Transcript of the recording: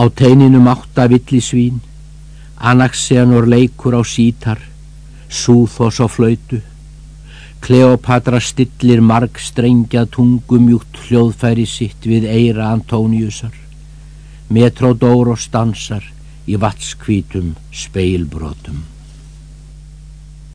Á teininum átta villisvín, Anaxianor leikur á sítar, Súþos á flautu, Kleopatra stillir marg strengja tungumjúkt hljóðfæri sitt við eira Antóniusar, Metrodóros dansar í vatskvítum speilbrotum.